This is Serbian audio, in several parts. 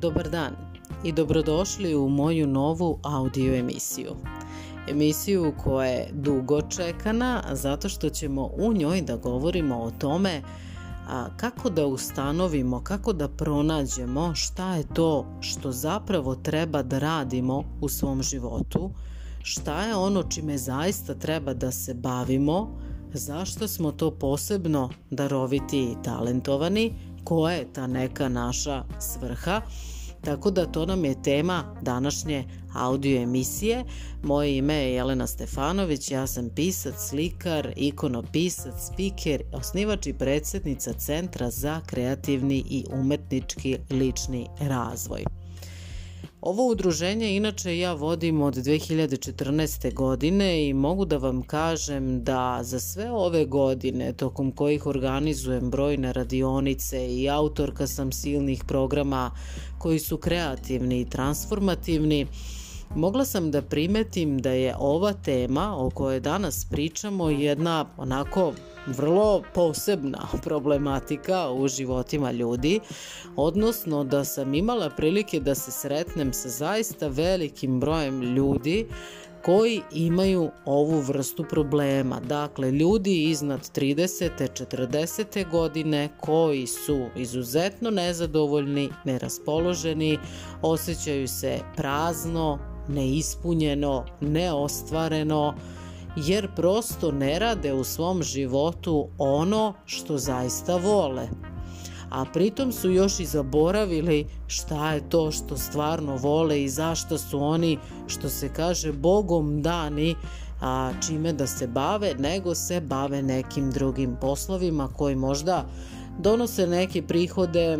Dobar dan i dobrodošli u moju novu audio emisiju. Emisiju koja je dugo čekana zato što ćemo u njoj da govorimo o tome kako da ustanovimo, kako da pronađemo šta je to što zapravo treba da radimo u svom životu, šta je ono čime zaista treba da se bavimo, zašto smo to posebno daroviti i talentovani, koja je ta neka naša svrha. Tako da to nam je tema današnje audio emisije. Moje ime je Jelena Stefanović, ja sam pisac, slikar, ikonopisac, speaker, osnivač i predsednica Centra za kreativni i umetnički lični razvoj. Ovo udruženje inače ja vodim od 2014. godine i mogu da vam kažem da za sve ove godine tokom kojih organizujem brojne radionice i autorka sam silnih programa koji su kreativni i transformativni, mogla sam da primetim da je ova tema o kojoj danas pričamo jedna onako vrlo posebna problematika u životima ljudi, odnosno da sam imala prilike da se sretnem sa zaista velikim brojem ljudi koji imaju ovu vrstu problema. Dakle, ljudi iznad 30. 40. godine koji su izuzetno nezadovoljni, neraspoloženi, osjećaju se prazno, neispunjeno, neostvareno, jer prosto ne rade u svom životu ono što zaista vole. A pritom su još i zaboravili šta je to što stvarno vole i zašto su oni, što se kaže, bogom dani a, čime da se bave, nego se bave nekim drugim poslovima koji možda donose neke prihode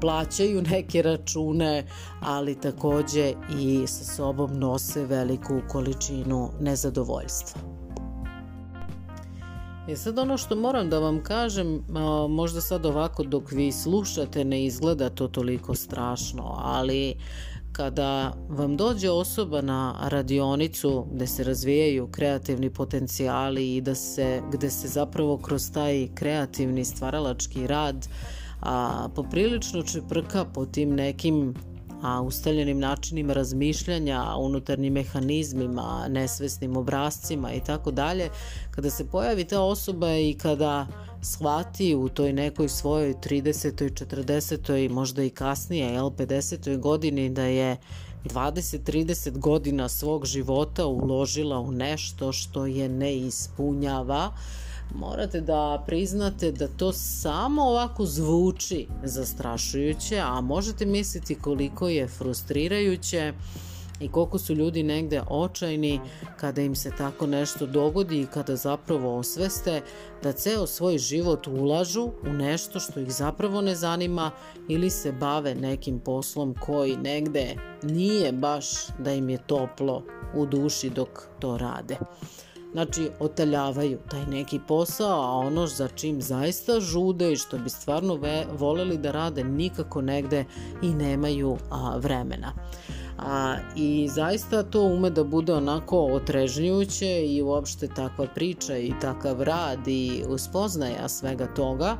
plaćaju neke račune, ali takođe i sa sobom nose veliku količinu nezadovoljstva. E sad ono što moram da vam kažem, možda sad ovako dok vi slušate ne izgleda to toliko strašno, ali kada vam dođe osoba na radionicu gde se razvijaju kreativni potencijali i da se, gde se zapravo kroz taj kreativni stvaralački rad uh, a, poprilično čeprka po tim nekim a ustaljenim načinima razmišljanja, unutarnjim mehanizmima, nesvesnim obrazcima i tako dalje, kada se pojavi ta osoba i kada shvati u toj nekoj svojoj 30. 40. možda i kasnije, jel, 50. godini da je 20-30 godina svog života uložila u nešto što je ne ispunjava, morate da priznate da to samo ovako zvuči zastrašujuće, a možete misliti koliko je frustrirajuće i koliko su ljudi negde očajni kada im se tako nešto dogodi i kada zapravo osveste da ceo svoj život ulažu u nešto što ih zapravo ne zanima ili se bave nekim poslom koji negde nije baš da im je toplo u duši dok to rade. Znači, otaljavaju taj neki posao, a ono za čim zaista žude i što bi stvarno ve, voleli da rade nikako negde i nemaju a, vremena. A, I zaista to ume da bude onako otrežnjujuće i uopšte takva priča i takav rad i uspoznaja svega toga.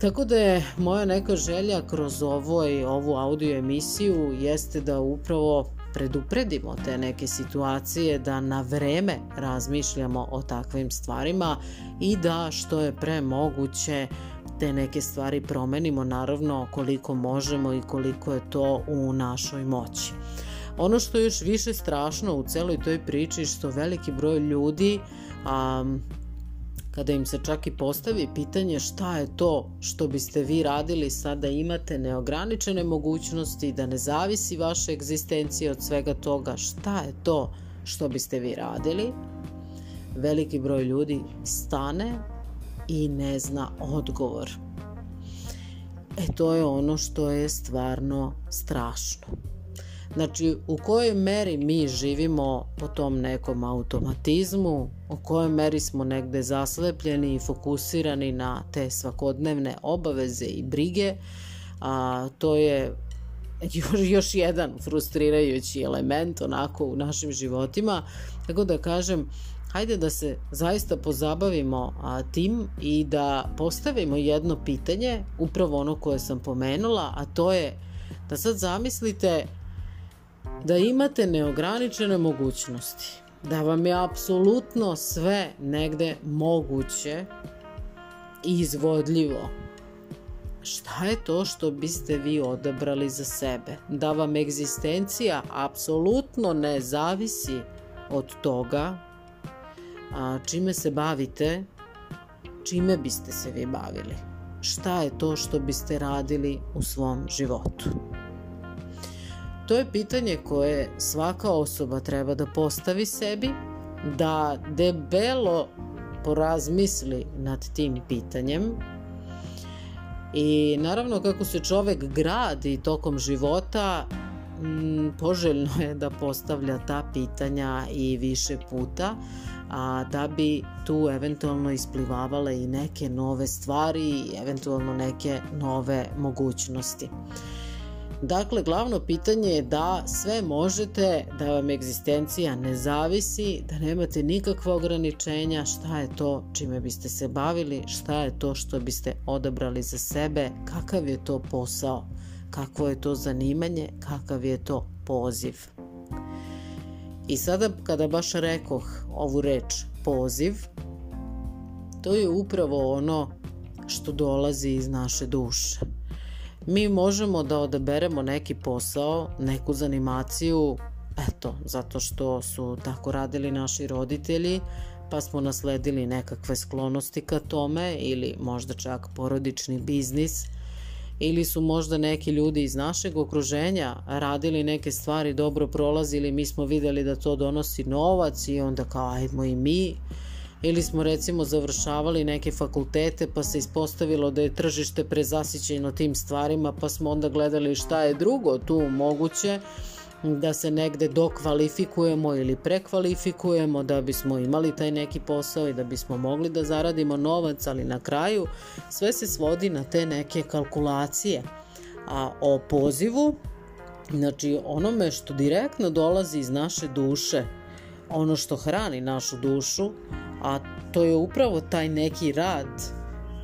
Tako da je moja neka želja kroz ovoj, ovu audio emisiju jeste da upravo predupredimo te neke situacije, da na vreme razmišljamo o takvim stvarima i da što je pre moguće te neke stvari promenimo, naravno koliko možemo i koliko je to u našoj moći. Ono što je još više strašno u celoj toj priči što veliki broj ljudi um, kada im se čak i postavi pitanje šta je to što biste vi radili sada imate neograničene mogućnosti, da ne zavisi vaša egzistencija od svega toga, šta je to što biste vi radili, veliki broj ljudi stane i ne zna odgovor. E to je ono što je stvarno strašno. Znači, u kojoj meri mi živimo po tom nekom automatizmu, u kojoj meri smo negde zaslepljeni i fokusirani na te svakodnevne obaveze i brige, a to je još jedan frustrirajući element onako u našim životima. Tako da kažem, hajde da se zaista pozabavimo a, tim i da postavimo jedno pitanje, upravo ono koje sam pomenula, a to je da sad zamislite da imate neograničene mogućnosti, da vam je apsolutno sve negde moguće i izvodljivo. Šta je to što biste vi odabrali za sebe? Da vam egzistencija apsolutno ne zavisi od toga a, čime se bavite, čime biste se vi bavili? Šta je to što biste radili u svom životu? To je pitanje koje svaka osoba treba da postavi sebi, da debelo porazmisli nad tim pitanjem i naravno kako se čovek gradi tokom života poželjno je da postavlja ta pitanja i više puta a da bi tu eventualno isplivavale i neke nove stvari i eventualno neke nove mogućnosti. Dakle, glavno pitanje je da sve možete, da vam egzistencija ne zavisi, da nemate nikakva ograničenja, šta je to čime biste se bavili, šta je to što biste odabrali za sebe, kakav je to posao, kakvo je to zanimanje, kakav je to poziv. I sada kada baš rekoh ovu reč poziv, to je upravo ono što dolazi iz naše duše mi možemo da odaberemo neki posao, neku zanimaciju, eto, zato što su tako radili naši roditelji, pa smo nasledili nekakve sklonosti ka tome ili možda čak porodični biznis ili su možda neki ljudi iz našeg okruženja radili neke stvari, dobro prolazili, mi smo videli da to donosi novac i onda kao ajdemo i mi ili smo recimo završavali neke fakultete pa se ispostavilo da je tržište prezasićeno tim stvarima pa smo onda gledali šta je drugo tu moguće da se negde dokvalifikujemo ili prekvalifikujemo da bismo imali taj neki posao i da bismo mogli da zaradimo novac, ali na kraju sve se svodi na te neke kalkulacije. A o pozivu, znači onome što direktno dolazi iz naše duše, ono što hrani našu dušu, a to je upravo taj neki rad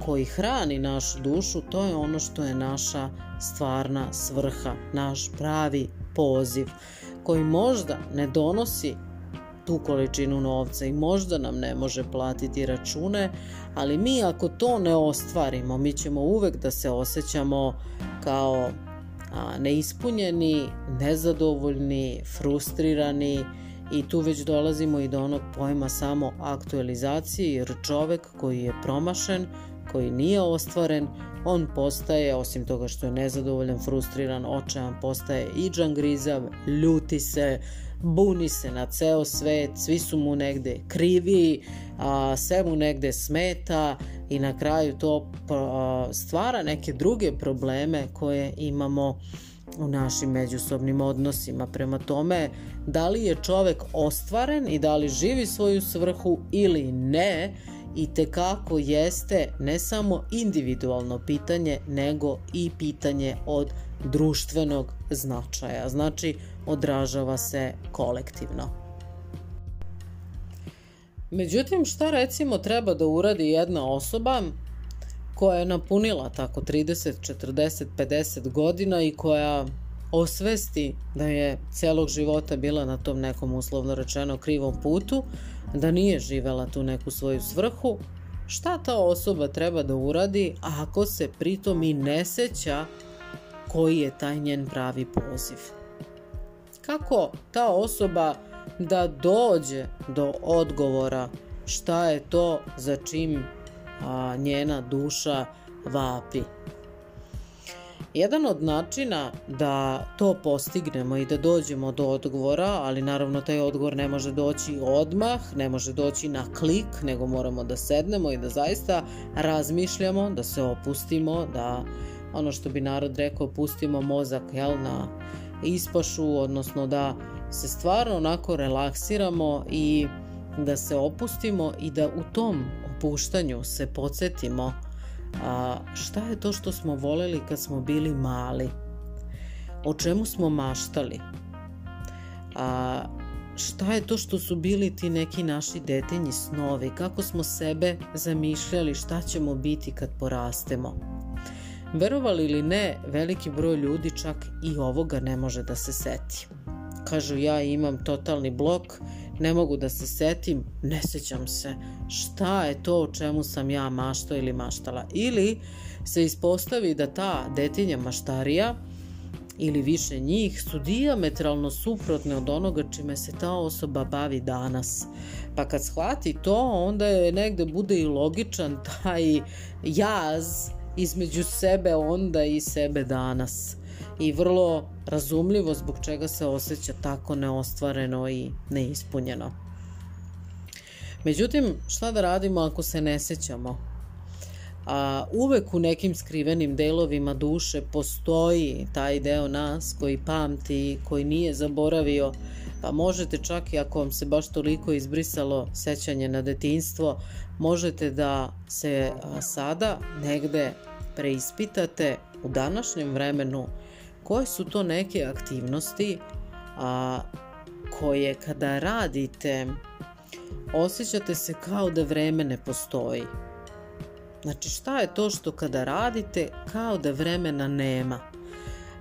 koji hrani našu dušu, to je ono što je naša stvarna svrha, naš pravi poziv, koji možda ne donosi tu količinu novca i možda nam ne može platiti račune, ali mi ako to ne ostvarimo, mi ćemo uvek da se osjećamo kao neispunjeni, nezadovoljni, frustrirani, I tu već dolazimo i do onog pojma samo aktualizacije, jer čovek koji je promašen, koji nije ostvaren, on postaje, osim toga što je nezadovoljan, frustriran, očajan, postaje i džangrizav, ljuti se, buni se na ceo svet, svi su mu negde krivi, a, sve mu negde smeta i na kraju to a, stvara neke druge probleme koje imamo u našim međusobnim odnosima. Prema tome, da li je čovek ostvaren i da li živi svoju svrhu ili ne, i te kako jeste ne samo individualno pitanje, nego i pitanje od društvenog značaja. Znači, odražava se kolektivno. Međutim, šta recimo treba da uradi jedna osoba koja je napunila tako 30, 40, 50 godina i koja osvesti da je celog života bila na tom nekom uslovno rečeno krivom putu, da nije živela tu neku svoju svrhu, šta ta osoba treba da uradi ako se pritom i ne seća koji je taj njen pravi poziv? Kako ta osoba da dođe do odgovora šta je to za čim a, njena duša vapi. Jedan od načina da to postignemo i da dođemo do odgovora, ali naravno taj odgovor ne može doći odmah, ne može doći na klik, nego moramo da sednemo i da zaista razmišljamo, da se opustimo, da ono što bi narod rekao pustimo mozak jel, na ispašu, odnosno da se stvarno onako relaksiramo i da se opustimo i da u tom opuštanju se podsjetimo a, šta je to što smo voleli kad smo bili mali, o čemu smo maštali, a, šta je to što su bili ti neki naši detinji snovi, kako smo sebe zamišljali šta ćemo biti kad porastemo. Verovali ili ne, veliki broj ljudi čak i ovoga ne može da se seti. Kažu ja imam totalni blok, ne mogu da se setim, ne sećam se šta je to o čemu sam ja mašto ili maštala. Ili se ispostavi da ta detinja maštarija ili više njih su diametralno suprotne od onoga čime se ta osoba bavi danas. Pa kad shvati to, onda je negde bude i logičan taj jaz između sebe onda i sebe danas. I vrlo razumljivo zbog čega se osjeća tako neostvareno i neispunjeno. Međutim, šta da radimo ako se ne sećamo? A, uvek u nekim skrivenim delovima duše postoji taj deo nas koji pamti, koji nije zaboravio, pa možete čak i ako vam se baš toliko izbrisalo sećanje na detinstvo, možete da se a, sada negde preispitate u današnjem vremenu koje su to neke aktivnosti a, koje kada radite osjećate se kao da vreme ne postoji. Znači šta je to što kada radite kao da vremena nema.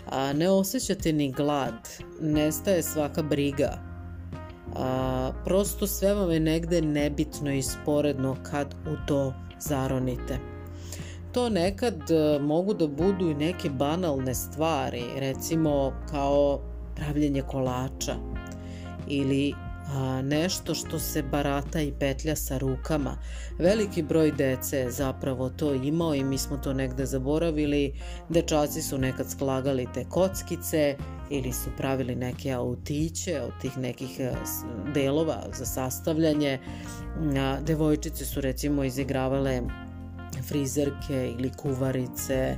A, ne osjećate ni glad, nestaje svaka briga. A, prosto sve vam je negde nebitno i sporedno kad u to zaronite to nekad e, mogu da budu i neke banalne stvari, recimo kao pravljenje kolača ili a, nešto što se barata i petlja sa rukama. Veliki broj dece je zapravo to imao i mi smo to negde zaboravili. Dečaci su nekad sklagali te kockice ili su pravili neke autiće od tih nekih e, delova za sastavljanje. Devojčice su recimo izigravale frizerke ili kuvarice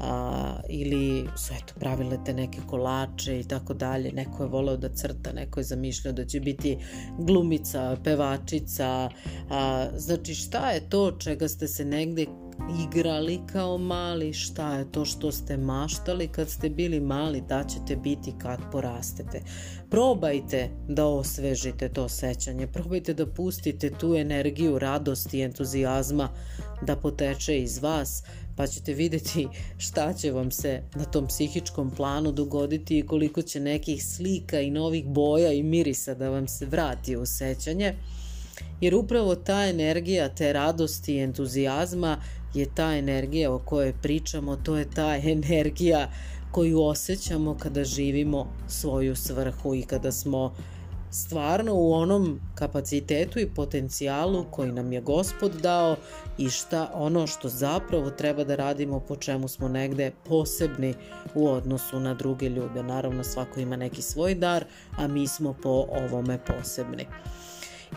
a, ili su eto pravile te neke kolače i tako dalje. Neko je voleo da crta, neko je zamišljao da će biti glumica, pevačica. A, znači šta je to čega ste se negde igrali kao mali, šta je to što ste maštali kad ste bili mali, da ćete biti kad porastete. Probajte da osvežite to sećanje, probajte da pustite tu energiju radosti i entuzijazma da poteče iz vas, pa ćete videti šta će vam se na tom psihičkom planu dogoditi i koliko će nekih slika i novih boja i mirisa da vam se vrati u sećanje. Jer upravo ta energija, te radosti i entuzijazma je ta energija o kojoj pričamo, to je ta energija koju osjećamo kada živimo svoju svrhu i kada smo stvarno u onom kapacitetu i potencijalu koji nam je gospod dao i šta ono što zapravo treba da radimo po čemu smo negde posebni u odnosu na druge ljude. Naravno svako ima neki svoj dar, a mi smo po ovome posebni.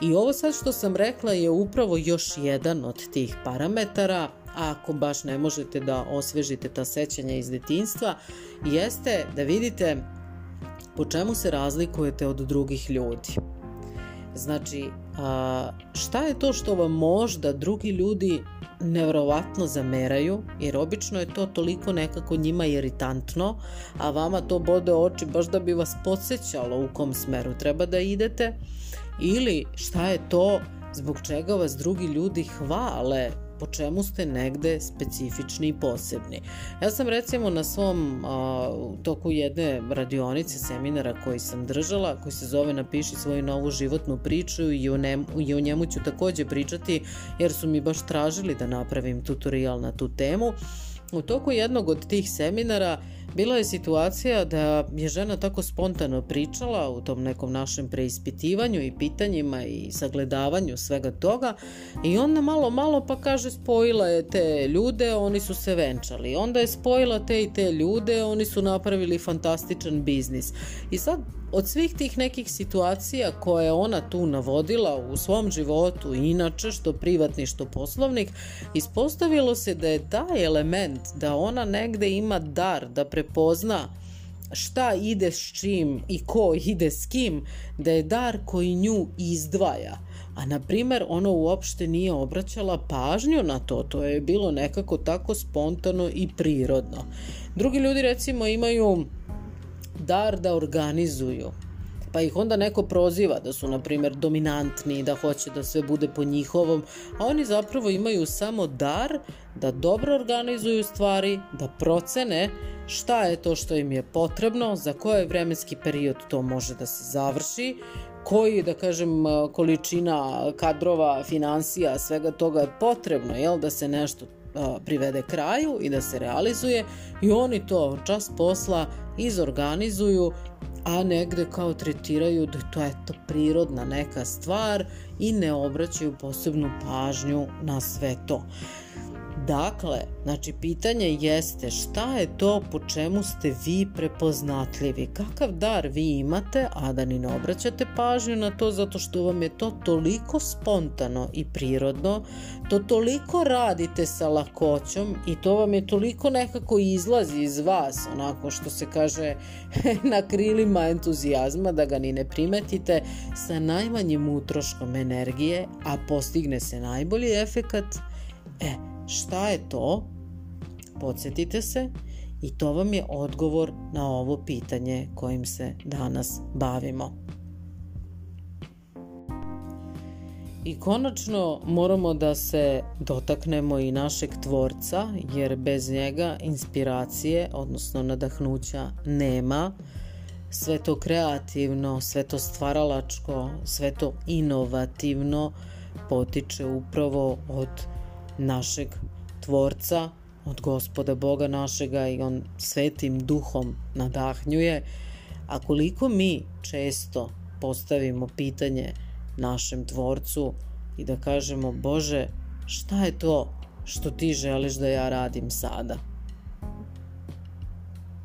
I ovo sad što sam rekla je upravo još jedan od tih parametara, a ako baš ne možete da osvežite ta sećanja iz detinstva, jeste da vidite po čemu se razlikujete od drugih ljudi. Znači, a, šta je to što vam možda drugi ljudi nevrovatno zameraju, jer obično je to toliko nekako njima iritantno, a vama to bode oči baš da bi vas podsjećalo u kom smeru treba da idete, ili šta je to zbog čega vas drugi ljudi hvale po čemu ste negde specifični i posebni. Ja sam recimo na svom a, toku jedne radionice, seminara koji sam držala, koji se zove Napiši svoju novu životnu priču i o, ne, i o njemu ću takođe pričati jer su mi baš tražili da napravim tutorial na tu temu. U toku jednog od tih seminara bila je situacija da je žena tako spontano pričala u tom nekom našem preispitivanju i pitanjima i sagledavanju svega toga i onda malo malo pa kaže spojila je te ljude, oni su se venčali. Onda je spojila te i te ljude, oni su napravili fantastičan biznis. I sad od svih tih nekih situacija koje ona tu navodila u svom životu, inače što privatni što poslovnik, ispostavilo se da je taj element da ona negde ima dar da prepozna šta ide s čim i ko ide s kim, da je dar koji nju izdvaja. A na primer, ona uopšte nije obraćala pažnju na to, to je bilo nekako tako spontano i prirodno. Drugi ljudi recimo imaju dar da organizuju. Pa ih onda neko proziva da su, na primjer, dominantni, da hoće da sve bude po njihovom, a oni zapravo imaju samo dar da dobro organizuju stvari, da procene šta je to što im je potrebno, za koji vremenski period to može da se završi, koji, da kažem, količina kadrova, financija, svega toga je potrebno, jel, da se nešto privede kraju i da se realizuje i oni to čas posla izorganizuju a negde kao tretiraju da to je to prirodna neka stvar i ne obraćaju posebnu pažnju na sve to. Dakle, znači pitanje jeste šta je to po čemu ste vi prepoznatljivi, kakav dar vi imate, a da ni ne obraćate pažnju na to zato što vam je to toliko spontano i prirodno, to toliko radite sa lakoćom i to vam je toliko nekako izlazi iz vas, onako što se kaže na krilima entuzijazma, da ga ni ne primetite, sa najmanjim utroškom energije, a postigne se najbolji efekat, e, Šta je to? Podsjetite se i to vam je odgovor na ovo pitanje kojim se danas bavimo. I konačno moramo da se dotaknemo i našeg tvorca, jer bez njega inspiracije, odnosno nadahnuća, nema. Sve to kreativno, sve to stvaralačko, sve to inovativno potiče upravo od našeg tvorca, od gospoda Boga našega i on svetim duhom nadahnjuje, a koliko mi često postavimo pitanje našem tvorcu i da kažemo Bože, šta je to što ti želiš da ja radim sada?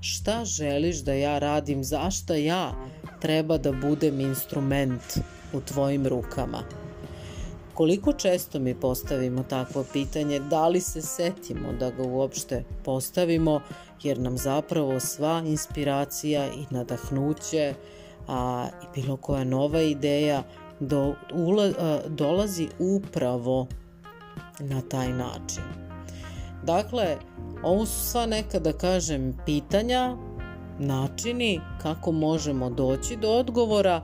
Šta želiš da ja radim? Zašta ja treba da budem instrument u tvojim rukama? Koliko često mi postavimo takvo pitanje, da li se setimo da ga uopšte postavimo, jer nam zapravo sva inspiracija i nadahnuće a, i bilo koja nova ideja do, ula, a, dolazi upravo na taj način. Dakle, ovo su sva neka, da kažem, pitanja, načini kako možemo doći do odgovora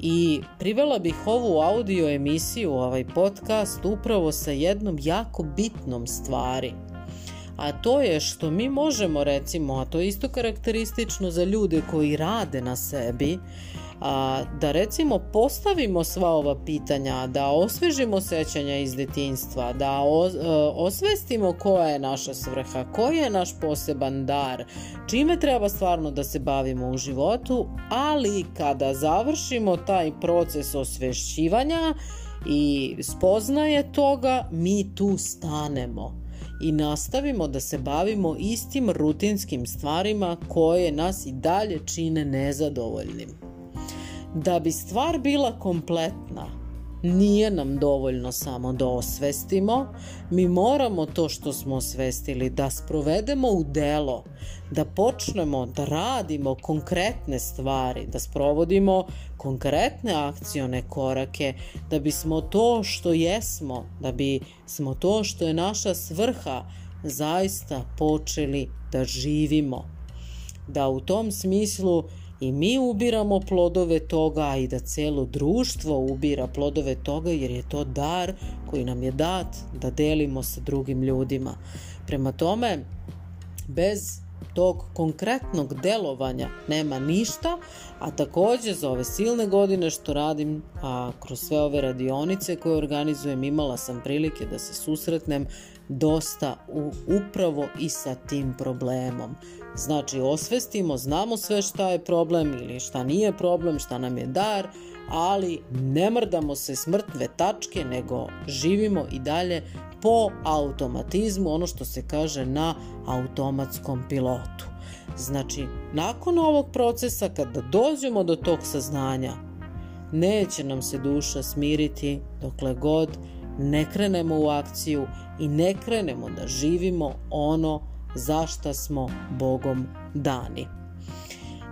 I privela bih ovu audio emisiju, ovaj podcast, upravo sa jednom jako bitnom stvari. A to je što mi možemo recimo, a to je isto karakteristično za ljude koji rade na sebi, a, da recimo postavimo sva ova pitanja, da osvežimo sećanja iz detinstva, da o, e, osvestimo koja je naša svrha, koji je naš poseban dar, čime treba stvarno da se bavimo u životu, ali kada završimo taj proces osvešćivanja i spoznaje toga, mi tu stanemo i nastavimo da se bavimo istim rutinskim stvarima koje nas i dalje čine nezadovoljnim. Da bi stvar bila kompletna, nije nam dovoljno samo da osvestimo, mi moramo to što smo osvestili da sprovedemo u delo, da počnemo da radimo konkretne stvari, da sprovodimo konkretne akcione korake, da bismo to što jesmo, da bi smo to što je naša svrha zaista počeli da živimo. Da u tom smislu i mi ubiramo plodove toga i da celo društvo ubira plodove toga jer je to dar koji nam je dat da delimo sa drugim ljudima. Prema tome, bez tog konkretnog delovanja nema ništa, a takođe za ove silne godine što radim, a kroz sve ove radionice koje organizujem, imala sam prilike da se susretnem dosta u, upravo i sa tim problemom. Znači, osvestimo, znamo sve šta je problem ili šta nije problem, šta nam je dar, ali ne mrdamo se smrtve tačke, nego živimo i dalje po automatizmu, ono što se kaže na automatskom pilotu. Znači, nakon ovog procesa, kada dođemo do tog saznanja, neće nam se duša smiriti dokle god ne krenemo u akciju i ne krenemo da živimo ono za šta smo Bogom dani.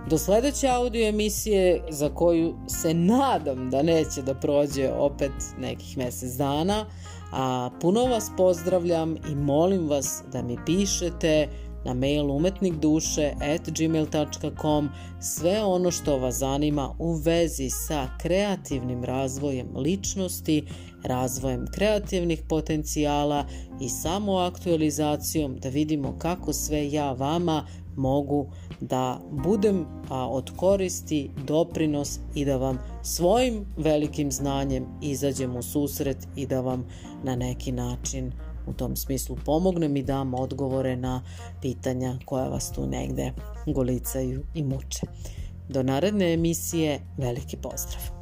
Do sledeće audio emisije za koju se nadam da neće da prođe opet nekih mesec dana, a puno vas pozdravljam i molim vas da mi pišete, na mail umetnikduše at gmail.com sve ono što vas zanima u vezi sa kreativnim razvojem ličnosti, razvojem kreativnih potencijala i samoaktualizacijom da vidimo kako sve ja vama mogu da budem a, od koristi, doprinos i da vam svojim velikim znanjem izađem u susret i da vam na neki način u tom smislu pomognem i dam odgovore na pitanja koja vas tu negde golicaju i muče. Do naredne emisije, veliki pozdrav!